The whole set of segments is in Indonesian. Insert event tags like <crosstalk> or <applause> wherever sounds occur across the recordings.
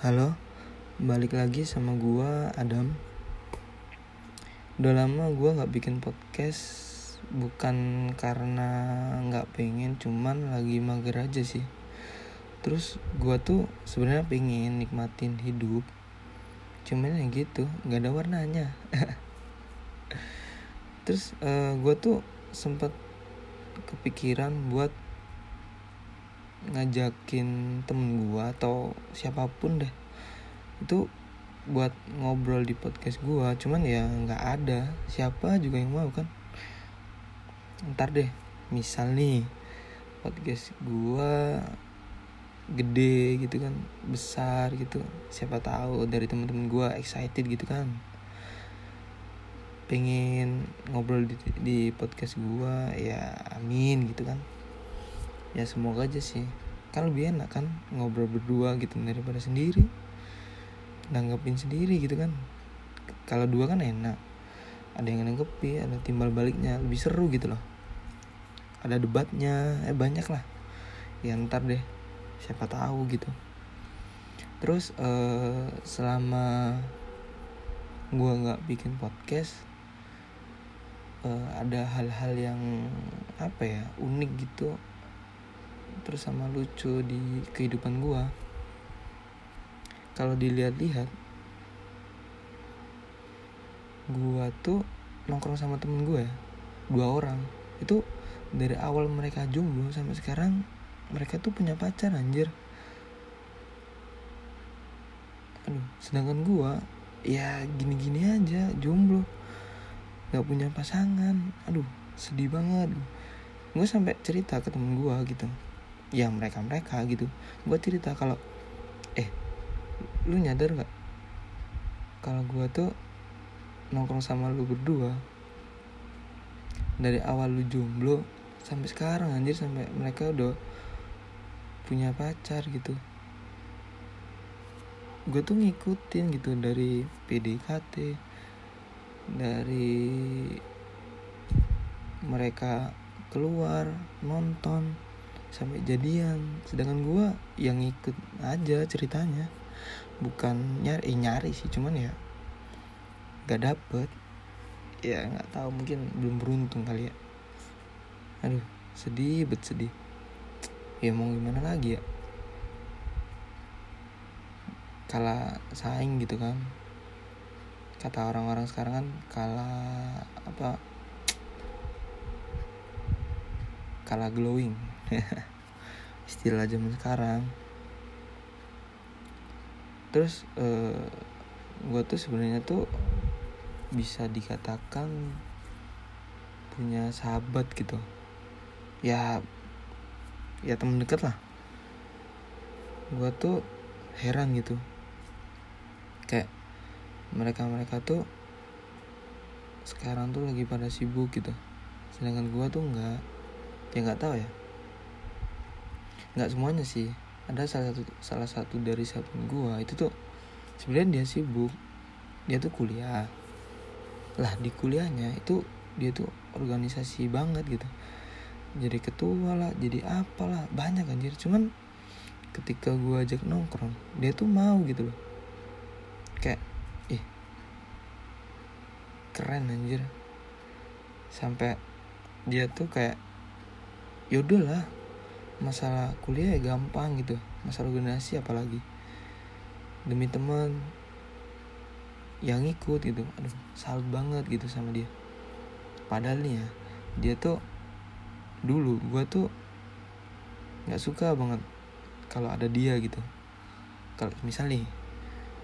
Halo, balik lagi sama gua Adam. Udah lama gua nggak bikin podcast, bukan karena nggak pengen, cuman lagi mager aja sih. Terus gua tuh sebenarnya pengen nikmatin hidup, cuman ya gitu, nggak ada warnanya. <laughs> Terus uh, gua tuh sempet kepikiran buat ngajakin temen gua atau siapa pun deh itu buat ngobrol di podcast gua. Cuman ya nggak ada siapa juga yang mau kan? Ntar deh misal nih podcast gua gede gitu kan besar gitu. Siapa tahu dari temen-temen gua excited gitu kan. Pengen ngobrol di, di podcast gua ya amin gitu kan ya semoga aja sih. Kan lebih enak kan ngobrol berdua gitu daripada sendiri. Nanggepin sendiri gitu kan. Kalau dua kan enak. Ada yang nanggepi ada timbal baliknya. Lebih seru gitu loh. Ada debatnya. Eh banyak lah. Ya ntar deh. Siapa tahu gitu. Terus uh, selama gua nggak bikin podcast uh, ada hal-hal yang apa ya unik gitu terus sama lucu di kehidupan gua. Kalau dilihat-lihat gua tuh nongkrong sama temen gue ya dua orang. Itu dari awal mereka jomblo sampai sekarang mereka tuh punya pacar anjir. Aduh sedangkan gua ya gini-gini aja jomblo. Nggak punya pasangan. Aduh sedih banget. Gue sampai cerita ke temen gue gitu ya mereka mereka gitu. Gue cerita kalau eh lu nyadar nggak? Kalau gue tuh nongkrong sama lu berdua dari awal lu jomblo sampai sekarang anjir sampai mereka udah punya pacar gitu. Gue tuh ngikutin gitu dari PDKT dari mereka keluar nonton sampai jadian. Sedangkan gue yang ikut aja ceritanya. Bukan nyari eh, nyari sih cuman ya gak dapet. Ya nggak tahu mungkin belum beruntung kali ya. Aduh sedih bet sedih. Ya mau gimana lagi ya? Kalah saing gitu kan. Kata orang-orang sekarang kan kalah apa kalah glowing. <laughs> Istilah zaman sekarang. Terus uh, eh, gue tuh sebenarnya tuh bisa dikatakan punya sahabat gitu. Ya ya temen deket lah. Gue tuh heran gitu. Kayak mereka mereka tuh sekarang tuh lagi pada sibuk gitu. Sedangkan gue tuh nggak ya nggak tahu ya. Nggak semuanya sih. Ada salah satu salah satu dari sahabat gue itu tuh sebenarnya dia sibuk. Dia tuh kuliah. Lah di kuliahnya itu dia tuh organisasi banget gitu. Jadi ketua lah jadi apalah banyak anjir. Cuman ketika gue ajak nongkrong dia tuh mau gitu loh. Kayak ih keren anjir. Sampai dia tuh kayak yaudah lah masalah kuliah ya gampang gitu masalah organisasi apalagi. Demi teman yang ikut gitu aduh salut banget gitu sama dia. Padahal nih ya dia tuh dulu gue tuh nggak suka banget kalau ada dia gitu. Kalau misal nih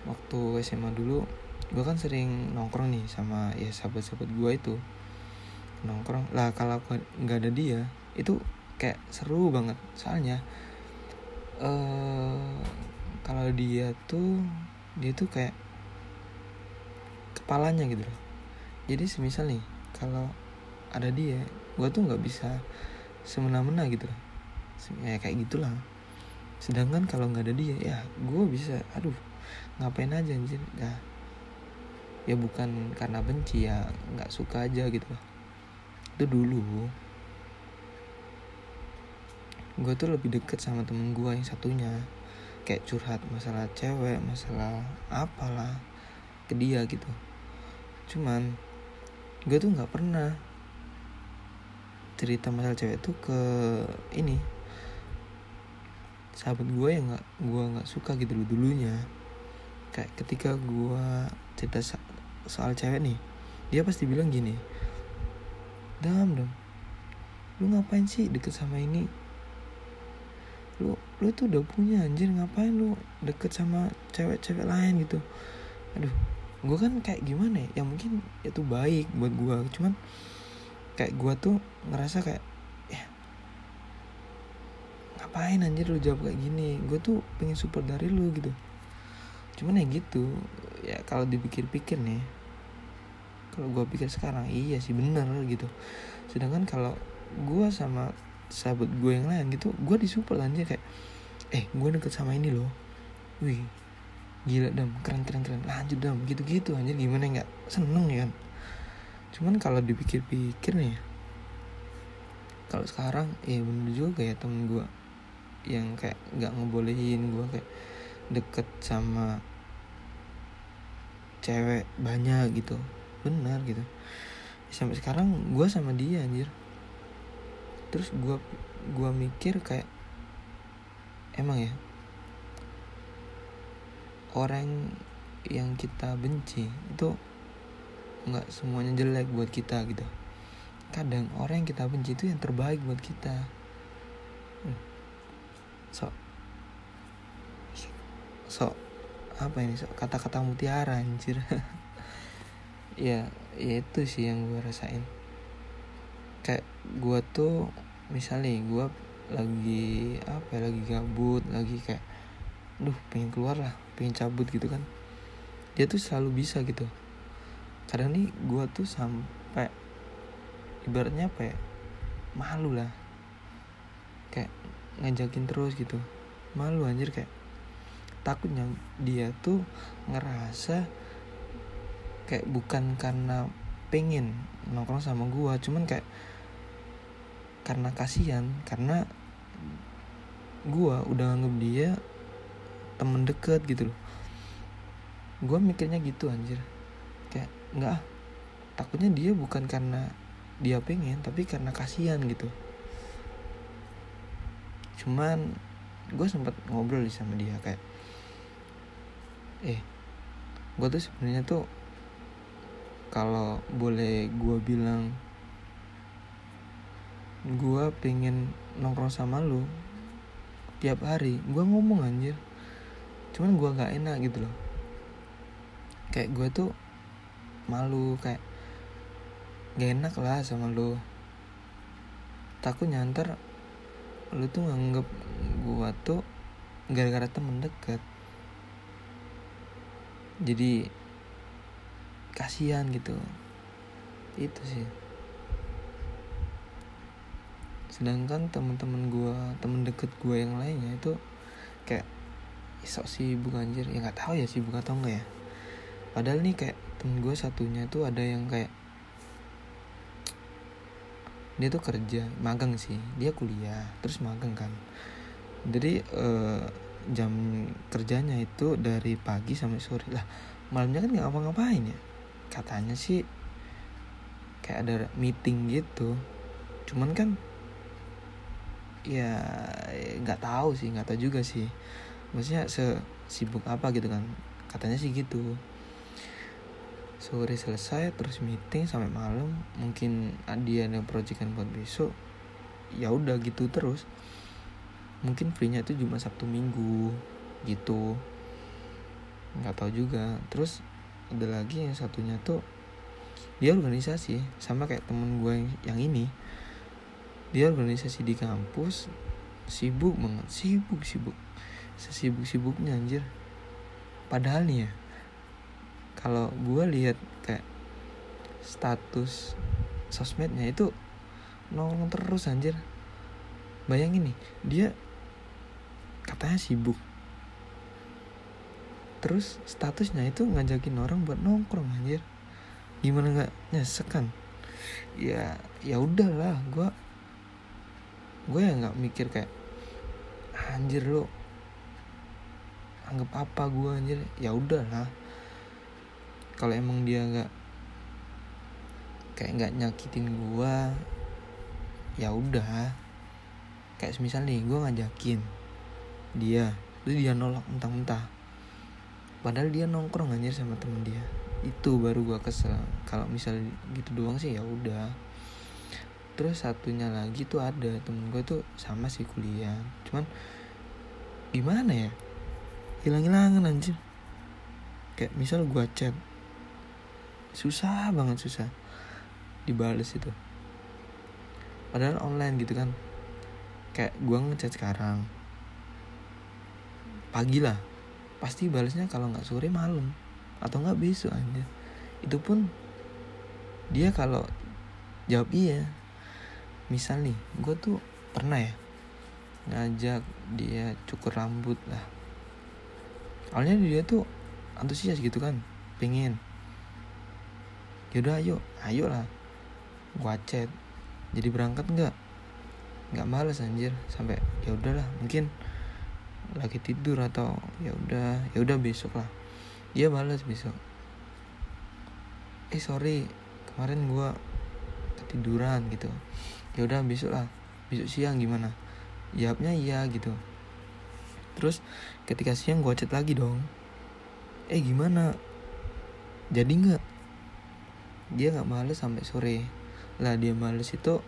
waktu SMA dulu gue kan sering nongkrong nih sama ya sahabat-sahabat gue itu. Nongkrong lah kalau nggak ada dia itu kayak seru banget. Soalnya uh, kalau dia tuh dia tuh kayak kepalanya gitu loh. Jadi semisal nih kalau ada dia gue tuh nggak bisa semena-mena gitu loh. Ya kayak gitulah. Sedangkan kalau nggak ada dia ya gue bisa aduh ngapain aja anjir. Ya ya bukan karena benci ya nggak suka aja gitu loh. Itu dulu gue tuh lebih deket sama temen gue yang satunya. Kayak curhat masalah cewek masalah apalah ke dia gitu. Cuman gue tuh nggak pernah cerita masalah cewek tuh ke ini sahabat gue yang nggak gue nggak suka gitu dulu dulunya. Kayak ketika gue cerita soal cewek nih dia pasti bilang gini dam dam lu ngapain sih deket sama ini lu tuh udah punya anjir ngapain lu deket sama cewek-cewek lain gitu? Aduh gue kan kayak gimana ya, ya mungkin itu baik buat gue cuman kayak gue tuh ngerasa kayak ya ngapain anjir lu jawab kayak gini? Gue tuh pengen support dari lu gitu. Cuman ya gitu ya kalau dipikir-pikir nih kalau gue pikir sekarang iya sih bener gitu. Sedangkan kalau gue sama sahabat gue yang lain gitu gue disupport aja kayak eh gue deket sama ini loh. Wih gila dam keren keren keren. Lanjut dam gitu gitu aja gimana nggak seneng ya kan? Cuman kalau dipikir-pikir nih kalau sekarang ya bener juga ya temen gue yang kayak nggak ngebolehin gue kayak deket sama cewek banyak gitu. Benar gitu. Sampai sekarang gue sama dia anjir terus gue gua mikir kayak emang ya orang yang kita benci itu nggak semuanya jelek buat kita gitu. Kadang orang yang kita benci itu yang terbaik buat kita. Hmm. so so apa ini? So kata-kata mutiara anjir. <laughs> Ya, ya itu sih yang gue rasain. Kayak gue tuh misalnya gue lagi apa ya, lagi gabut lagi kayak duh pengen keluar lah pengen cabut gitu kan. Dia tuh selalu bisa gitu. Kadang nih gue tuh sampai ibaratnya apa ya malu lah. Kayak ngajakin terus gitu. Malu anjir kayak takutnya dia tuh ngerasa kayak bukan karena pengen nongkrong sama gue cuman kayak karena kasihan karena gue udah nganggep dia temen deket gitu loh. Gue mikirnya gitu anjir. Kayak nggak ah takutnya dia bukan karena dia pengen tapi karena kasihan gitu. Cuman gue sempat ngobrol sama dia kayak eh gue tuh sebenarnya tuh kalau boleh gue bilang gue pengen nongkrong sama lu tiap hari. Gue ngomong anjir. Cuman gue gak enak gitu loh. Kayak gue tuh malu kayak gak enak lah sama lu. Takut nyantar lu tuh nganggep gue tuh gara-gara temen deket. Jadi kasihan gitu. Itu sih sedangkan teman-teman gue temen deket gue yang lainnya itu kayak sok sibuk anjir. Ya nggak tahu ya sibuk atau enggak ya. Padahal nih kayak temen gue satunya tuh ada yang kayak dia tuh kerja magang sih. Dia kuliah terus magang kan. Jadi eh, jam kerjanya itu dari pagi sampai sore. Lah malamnya kan nggak ngapa-ngapain ya? Katanya sih kayak ada meeting gitu. Cuman kan ya nggak tahu sih nggak tahu juga sih. Maksudnya sibuk apa gitu kan? Katanya sih gitu. Sore selesai terus meeting sampai malam. Mungkin dia ada proyekan buat besok. Ya udah gitu terus. Mungkin free-nya itu cuma sabtu minggu gitu. Nggak tahu juga. Terus ada lagi yang satunya tuh dia organisasi sama kayak temen gue yang ini dia organisasi di kampus. Sibuk banget. Sibuk sibuk. Sesibuk sibuknya anjir. Padahal nih ya kalau gue lihat kayak status sosmednya itu nongkrong terus anjir. Bayangin nih dia katanya sibuk. Terus statusnya itu ngajakin orang buat nongkrong anjir. Gimana nggak nyesek kan? Ya ya udahlah gue gue ya nggak mikir kayak anjir lo anggap apa gue anjir? Ya udahlah. Kalau emang dia nggak kayak nggak nyakitin gue ya udah. Kayak misal nih gue ngajakin dia terus dia nolak mentah-mentah. Padahal dia nongkrong anjir sama temen dia. Itu baru gue kesel. Kalau misal gitu doang sih ya udah terus satunya lagi tuh ada temen gue tuh sama sih kuliah. Cuman gimana ya? Hilang-hilangan anjir. Kayak misal gue chat susah banget susah dibales itu. Padahal online gitu kan. Kayak gue ngechat sekarang. Pagi lah. Pasti balasnya kalau nggak sore malam. Atau nggak besok aja itu pun dia kalau jawab iya misal nih gue tuh pernah ya ngajak dia cukur rambut lah. Awalnya dia tuh antusias gitu kan pengen yaudah ayo. Ayo lah. Gua chat. Jadi berangkat nggak? Nggak males anjir. Sampai ya udahlah mungkin lagi tidur atau ya udah ya udah besok lah. Dia balas besok. Eh sorry kemarin gua ketiduran gitu ya udah besok lah. Besok siang gimana? Jawabnya iya gitu. Terus ketika siang gua chat lagi dong. Eh gimana? Jadi nggak? Dia nggak males sampai sore. Lah dia males itu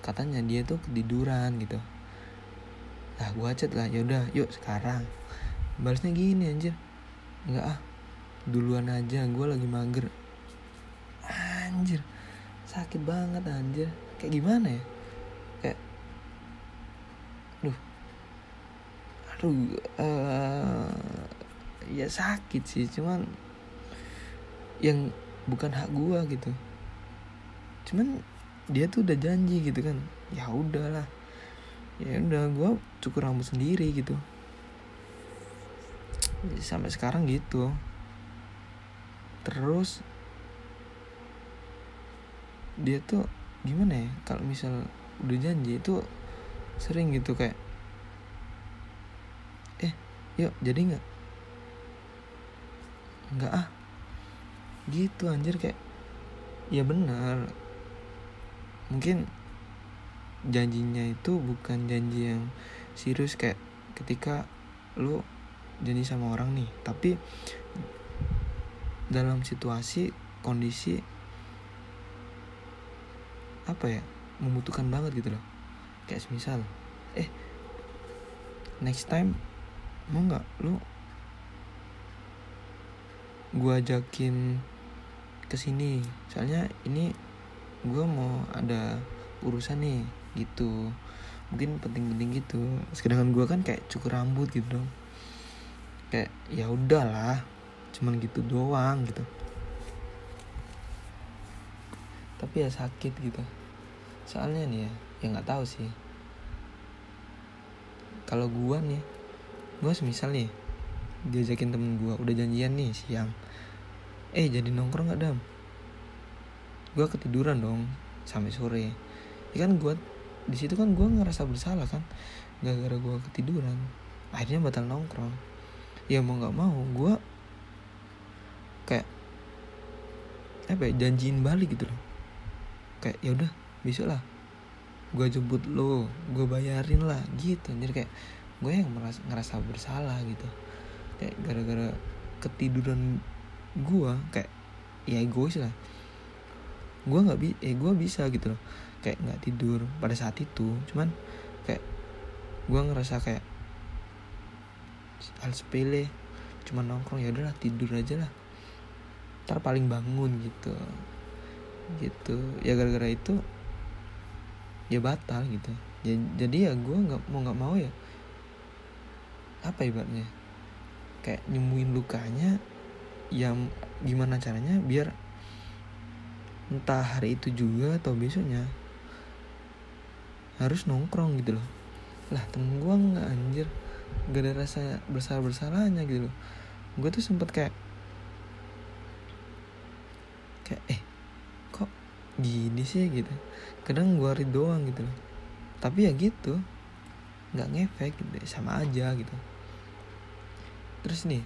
katanya dia tuh ketiduran gitu. Lah gua chat lah ya udah yuk sekarang. Balasnya gini anjir. Nggak ah. Duluan aja gua lagi mager. Anjir. Sakit banget anjir kayak gimana ya? Kayak aduh aduh uh, ya sakit sih cuman yang bukan hak gua gitu. Cuman dia tuh udah janji gitu kan ya udahlah ya udah gua cukur rambut sendiri gitu. Sampai sekarang gitu. Terus dia tuh gimana ya kalau misal udah janji itu sering gitu kayak eh yuk jadi nggak? Nggak ah. Gitu anjir kayak ya benar. Mungkin janjinya itu bukan janji yang serius kayak ketika lu janji sama orang nih tapi dalam situasi kondisi apa ya membutuhkan banget gitu loh. Kayak misal eh next time mau nggak lu gua ajakin ke sini? Soalnya ini gue mau ada urusan nih gitu. Mungkin penting-penting gitu. Sedangkan gue kan kayak cukur rambut gitu dong. Kayak ya udahlah cuman gitu doang gitu. Tapi ya sakit gitu soalnya nih ya ya nggak tahu sih. Kalau gue nih gue semisal nih diajakin temen gue udah janjian nih siang. Eh jadi nongkrong gak dam? Gue ketiduran dong sampai sore. Ya kan gue di situ kan gue ngerasa bersalah kan gara-gara gue ketiduran. Akhirnya batal nongkrong. Ya mau nggak mau gue kayak apa ya janjiin balik gitu loh. Kayak ya udah besok lah gue jemput lo gue bayarin lah gitu. Anjir kayak gue yang merasa, ngerasa bersalah gitu. Kayak gara-gara ketiduran gue kayak ya egois lah. Gue nggak bi eh gue bisa gitu loh. Kayak nggak tidur pada saat itu cuman kayak gue ngerasa kayak hal sepele cuman nongkrong ya udahlah tidur aja lah. Ntar paling bangun gitu. Gitu. Ya gara-gara itu ya batal gitu. Jadi ya gue nggak mau nggak mau ya apa ibaratnya kayak nyembuhin lukanya yang gimana caranya biar entah hari itu juga atau besoknya harus nongkrong gitu loh. Lah temen gue nggak anjir gak ada rasa bersalah bersalahnya gitu loh. Gue tuh sempet kayak kayak eh gini sih gitu. Kadang gue read doang gitu tapi ya gitu. Nggak ngefek gitu sama aja gitu. Terus nih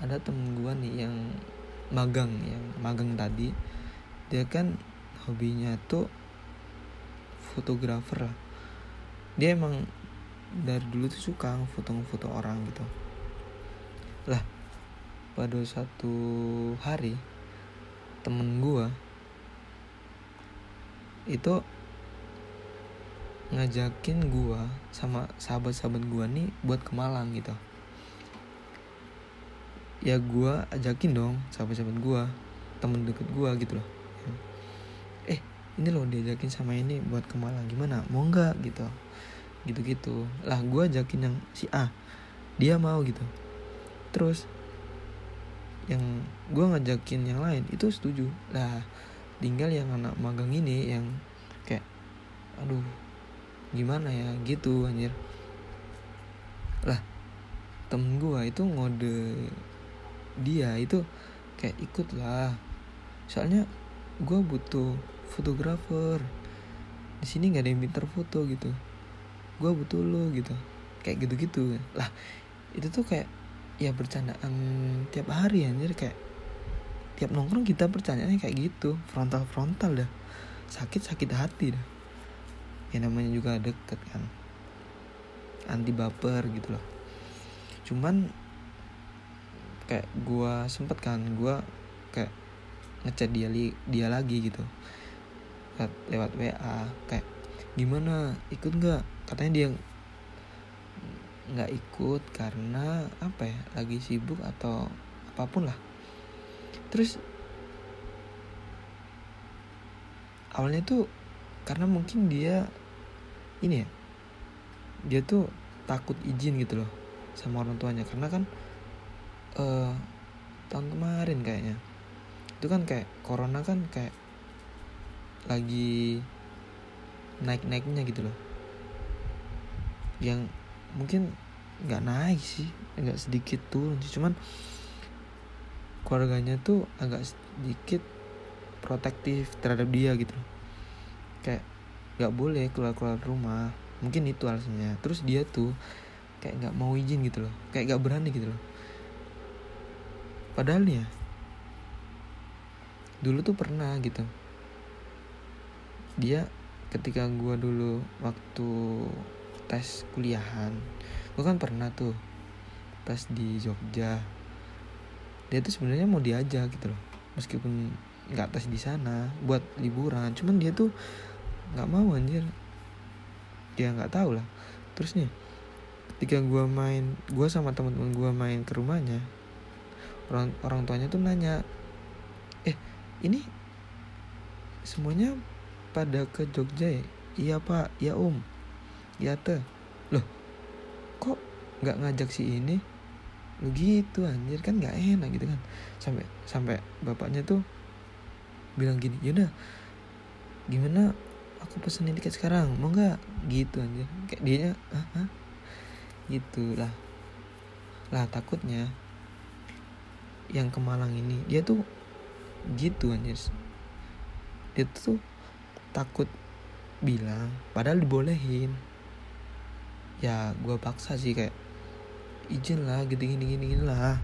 ada temen gue nih yang magang yang magang tadi. Dia kan hobinya tuh fotografer lah. Dia emang dari dulu tuh suka foto-foto orang gitu. Lah pada satu hari temen gua itu ngajakin gua sama sahabat-sahabat gua nih buat ke Malang gitu. Ya gua ajakin dong sahabat-sahabat gua temen deket gua gitu loh. Eh ini loh diajakin sama ini buat ke Malang gimana? Mau nggak? Gitu. Gitu-gitu. Lah gue ajakin yang si A dia mau gitu. Terus yang gue ngajakin yang lain itu setuju. Lah tinggal yang anak magang ini yang kayak aduh gimana ya? Gitu anjir. Lah temen gue itu ngode dia itu kayak ikut lah. Soalnya gue butuh fotografer. Di sini nggak ada yang pintar foto gitu. Gue butuh lo gitu. Kayak gitu-gitu. Lah itu tuh kayak ya bercandaan tiap hari anjir. Kayak tiap nongkrong kita bercandanya kayak gitu. Frontal frontal dah. Sakit sakit hati dah. Ya namanya juga deket kan. Anti baper gitu loh. Cuman kayak gue sempet kan gue kayak ngechat dia li dia lagi gitu. Lewat WA kayak gimana? Ikut nggak? Katanya dia nggak ikut karena apa ya lagi sibuk atau apa pun lah terus awalnya tuh karena mungkin dia ini ya dia tuh takut izin gitu loh sama orang tuanya. Karena kan uh, tahun kemarin kayaknya itu kan kayak corona kan kayak lagi naik-naiknya gitu loh. Yang mungkin nggak naik sih nggak sedikit turun sih. Cuman keluarganya tuh agak sedikit protektif terhadap dia gitu. Kayak nggak boleh keluar keluar rumah. Mungkin itu alasannya. Terus dia tuh kayak nggak mau izin gitu loh. Kayak nggak berani gitu loh. Padahal ya dulu tuh pernah gitu. Dia ketika gue dulu waktu tes kuliahan gue kan pernah tuh tes di Jogja dia tuh sebenarnya mau diajak gitu loh. Meskipun nggak tes di sana buat liburan cuman dia tuh nggak mau anjir. Dia nggak tahu lah. Terus nih ketika gue main gue sama teman-teman gue main ke rumahnya orang orang tuanya tuh nanya eh ini semuanya pada ke Jogja ya? Iya pak. Iya om. Iya teh. Loh kok nggak ngajak si ini gitu anjir kan nggak enak gitu kan. Sampai sampai bapaknya tuh bilang gini yaudah gimana aku pesenin tiket sekarang? Mau nggak? Gitu anjir. Kayak dia ah, lah lah takutnya yang ke Malang ini dia tuh gitu anjir. Dia tuh takut bilang padahal dibolehin. Ya gue paksa sih kayak izin lah gitu gini gini, gini lah.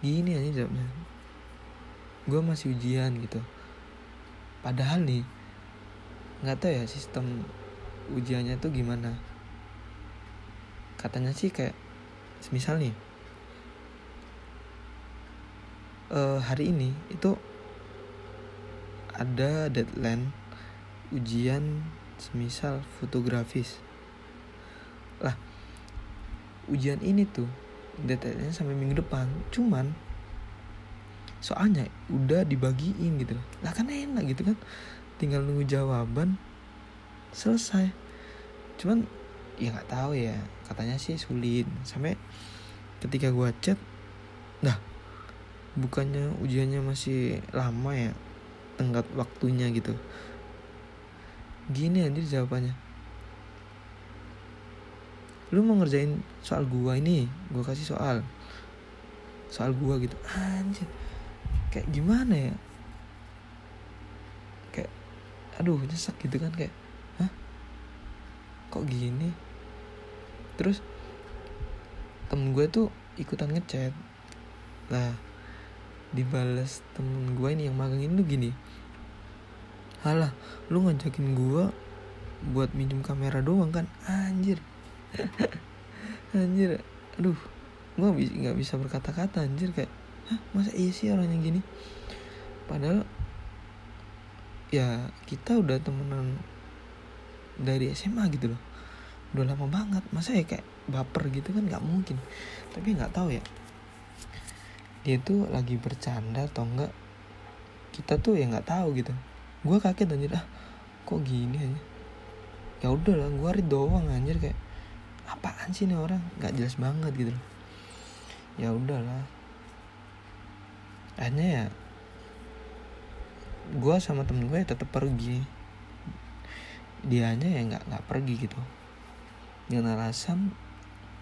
Gini aja jawabnya. Gue masih ujian gitu. Padahal nih nggak tahu ya sistem ujiannya tuh gimana. Katanya sih kayak misal nih uh, hari ini itu ada deadline ujian semisal fotografis ujian ini tuh deadline sampai minggu depan. Cuman soalnya udah dibagiin gitu loh. Lah kan enak gitu kan? Tinggal nunggu jawaban selesai. Cuman ya nggak tahu ya. Katanya sih sulit. Sampai ketika gua chat nah bukannya ujiannya masih lama ya? Tenggat waktunya gitu. Gini anjir jawabannya lu mau ngerjain soal gua ini? Gua kasih soal. Soal gua gitu. Anjir kayak gimana ya? Kayak aduh nyesek gitu kan kayak hah? Kok gini? Terus temen gue tuh ikutan ngechat. Lah dibales temen gue ini yang magang ini tuh gini. Halah lu ngajakin gue buat minjem kamera doang kan? Anjir <laughs> anjir aduh gue nggak bisa berkata-kata anjir kayak Hah, masa iya sih orang yang gini? Padahal ya kita udah temenan dari SMA gitu loh. Udah lama banget masa ya kayak baper gitu kan nggak mungkin. Tapi nggak tahu ya dia tuh lagi bercanda atau enggak kita tuh ya nggak tahu gitu. Gue kaget anjir ah kok gini aja? Ya udah lah gue read doang anjir kayak apaan sih nih orang? Nggak jelas banget gitu ya udahlah. Akhirnya ya gue sama temen gue ya tetap pergi. Dianya ya nggak nggak pergi gitu. Dengan alasan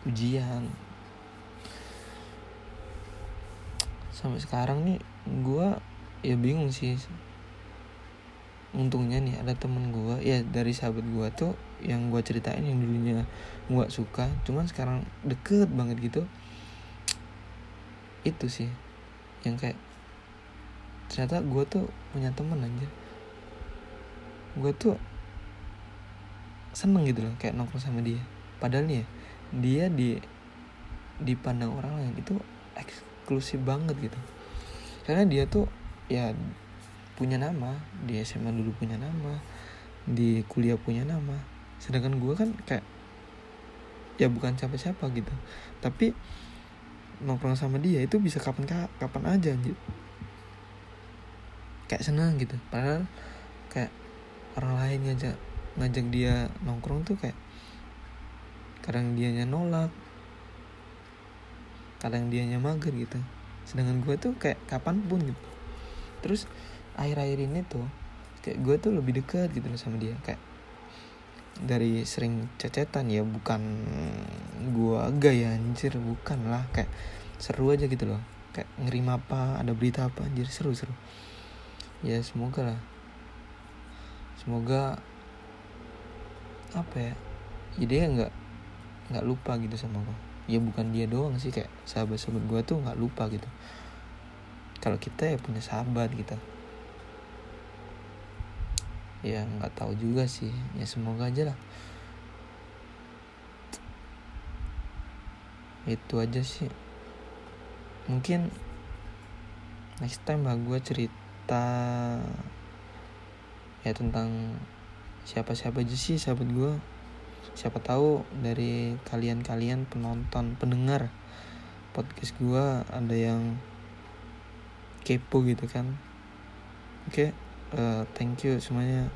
ujian. Sampai sekarang nih gue ya bingung sih untungnya nih ada temen gue ya dari sahabat gue tuh yang gue ceritain yang dulunya gue suka. Cuman sekarang deket banget gitu. Itu sih yang kayak ternyata gue tuh punya temen aja gue tuh seneng gitu loh kayak nongkrong sama dia. Padahal nih ya dia di dipandang orang lain itu eksklusif banget gitu. Karena dia tuh ya punya nama di SMA dulu punya nama di kuliah punya nama. Sedangkan gue kan kayak ya bukan siapa-siapa gitu. Tapi nongkrong sama dia itu bisa kapan kapan aja anjir. Kayak senang gitu. Padahal kayak orang lain ngajak ngajak dia nongkrong tuh kayak kadang dianya nolak. Kadang dianya mager gitu. Sedangkan gue tuh kayak kapan pun gitu. Terus akhir-akhir ini tuh kayak gue tuh lebih dekat gitu loh sama dia. Kayak dari sering cecetan ya bukan gua gaya anjir bukan lah. Kayak seru aja gitu loh. Kayak ngerima apa ada berita apa anjir seru seru ya semoga lah. Semoga apa ya ya dia nggak nggak lupa gitu sama gua. Ya bukan dia doang sih kayak sahabat sahabat gua tuh nggak lupa gitu. Kalau kita ya punya sahabat gitu ya nggak tahu juga sih. Ya semoga aja lah. Itu aja sih. Mungkin next time lah gue cerita ya tentang siapa-siapa aja sih sahabat gue siapa tahu dari kalian-kalian penonton pendengar podcast gue ada yang kepo gitu kan. Oke? okay? Uh, thank you semuanya